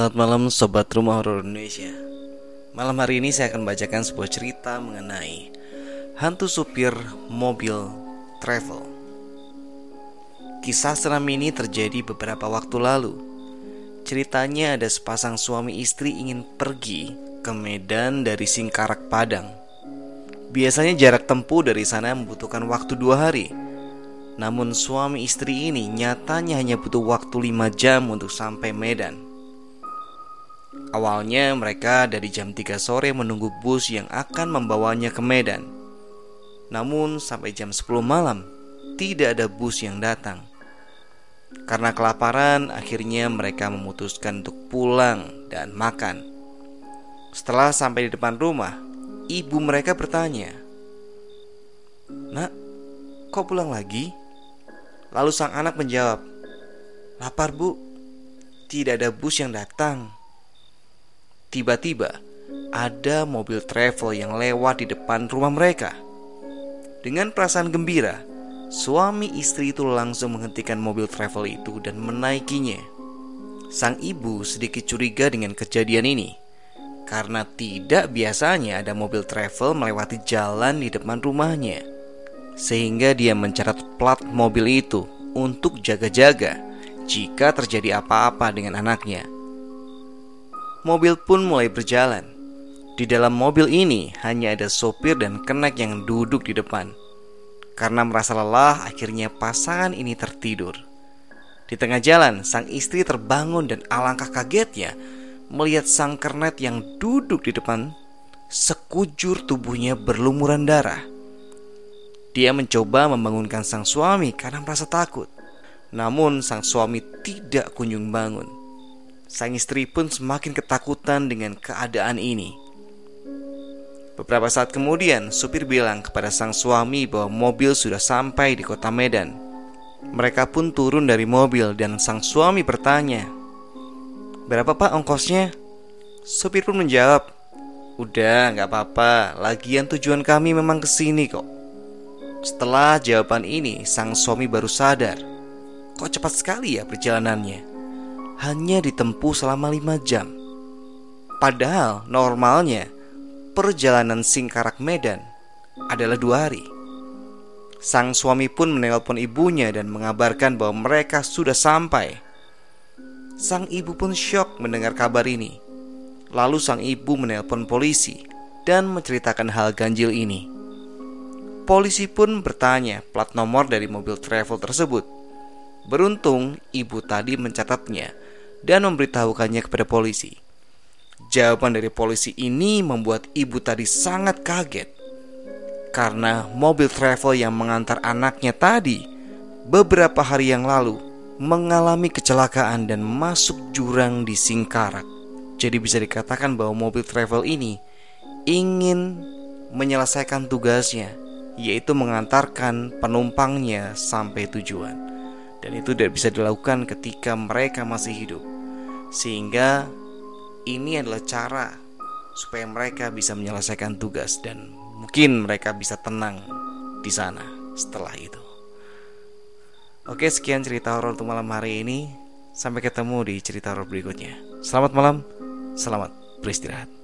Selamat malam Sobat Rumah Horor Indonesia. Malam hari ini saya akan bacakan sebuah cerita mengenai Hantu supir mobil travel. Kisah seram ini terjadi beberapa waktu lalu. Ceritanya ada sepasang suami istri ingin pergi ke Medan dari Singkarak Padang. Biasanya jarak tempuh dari sana membutuhkan waktu dua hari. Namun suami istri ini nyatanya hanya butuh waktu 5 jam untuk sampai Medan. Awalnya mereka dari jam 3 sore menunggu bus yang akan membawanya ke Medan. Namun sampai jam 10 malam tidak ada bus yang datang. Karena kelaparan, akhirnya mereka memutuskan untuk pulang dan makan. Setelah sampai di depan rumah, ibu mereka bertanya, "Nak, kok pulang lagi?" Lalu sang anak menjawab, "Lapar, Bu. Tidak ada bus yang datang." Tiba-tiba, ada mobil travel yang lewat di depan rumah mereka. Dengan perasaan gembira, suami istri itu langsung menghentikan mobil travel itu dan menaikinya. Sang ibu sedikit curiga dengan kejadian ini karena tidak biasanya ada mobil travel melewati jalan di depan rumahnya sehingga dia mencatat plat mobil itu untuk jaga-jaga jika terjadi apa-apa dengan anaknya. Mobil pun mulai berjalan. Di dalam mobil ini hanya ada sopir dan kenek yang duduk di depan. Karena merasa lelah, akhirnya pasangan ini tertidur. Di tengah jalan, sang istri terbangun dan alangkah kagetnya melihat sang kernet yang duduk di depan, sekujur tubuhnya berlumuran darah. Dia mencoba membangunkan sang suami karena merasa takut. Namun sang suami tidak kunjung bangun. Sang istri pun semakin ketakutan dengan keadaan ini. Beberapa saat kemudian, supir bilang kepada sang suami bahwa mobil sudah sampai di kota Medan. Mereka pun turun dari mobil dan sang suami bertanya, "Berapa pak ongkosnya?" Supir pun menjawab, "Udah, nggak apa-apa. Lagian tujuan kami memang ke sini kok." Setelah jawaban ini, sang suami baru sadar. Kok cepat sekali ya perjalanannya? Hanya ditempuh selama lima jam. Padahal normalnya perjalanan Singkarak Medan adalah dua hari. Sang suami pun menelpon ibunya dan mengabarkan bahwa mereka sudah sampai. Sang ibu pun syok mendengar kabar ini. Lalu sang ibu menelpon polisi dan menceritakan hal ganjil ini. Polisi pun bertanya plat nomor dari mobil travel tersebut. Beruntung ibu tadi mencatatnya dan memberitahukannya kepada polisi. Jawaban dari polisi ini membuat ibu tadi sangat kaget karena mobil travel yang mengantar anaknya tadi beberapa hari yang lalu mengalami kecelakaan dan masuk jurang di Singkarak. Jadi bisa dikatakan bahwa mobil travel ini ingin menyelesaikan tugasnya yaitu mengantarkan penumpangnya sampai tujuan. Dan itu tidak bisa dilakukan ketika mereka masih hidup. Sehingga ini adalah cara supaya mereka bisa menyelesaikan tugas dan mungkin mereka bisa tenang di sana setelah itu. Oke, sekian cerita horor untuk malam hari ini. Sampai ketemu di cerita horor berikutnya. Selamat malam, selamat beristirahat.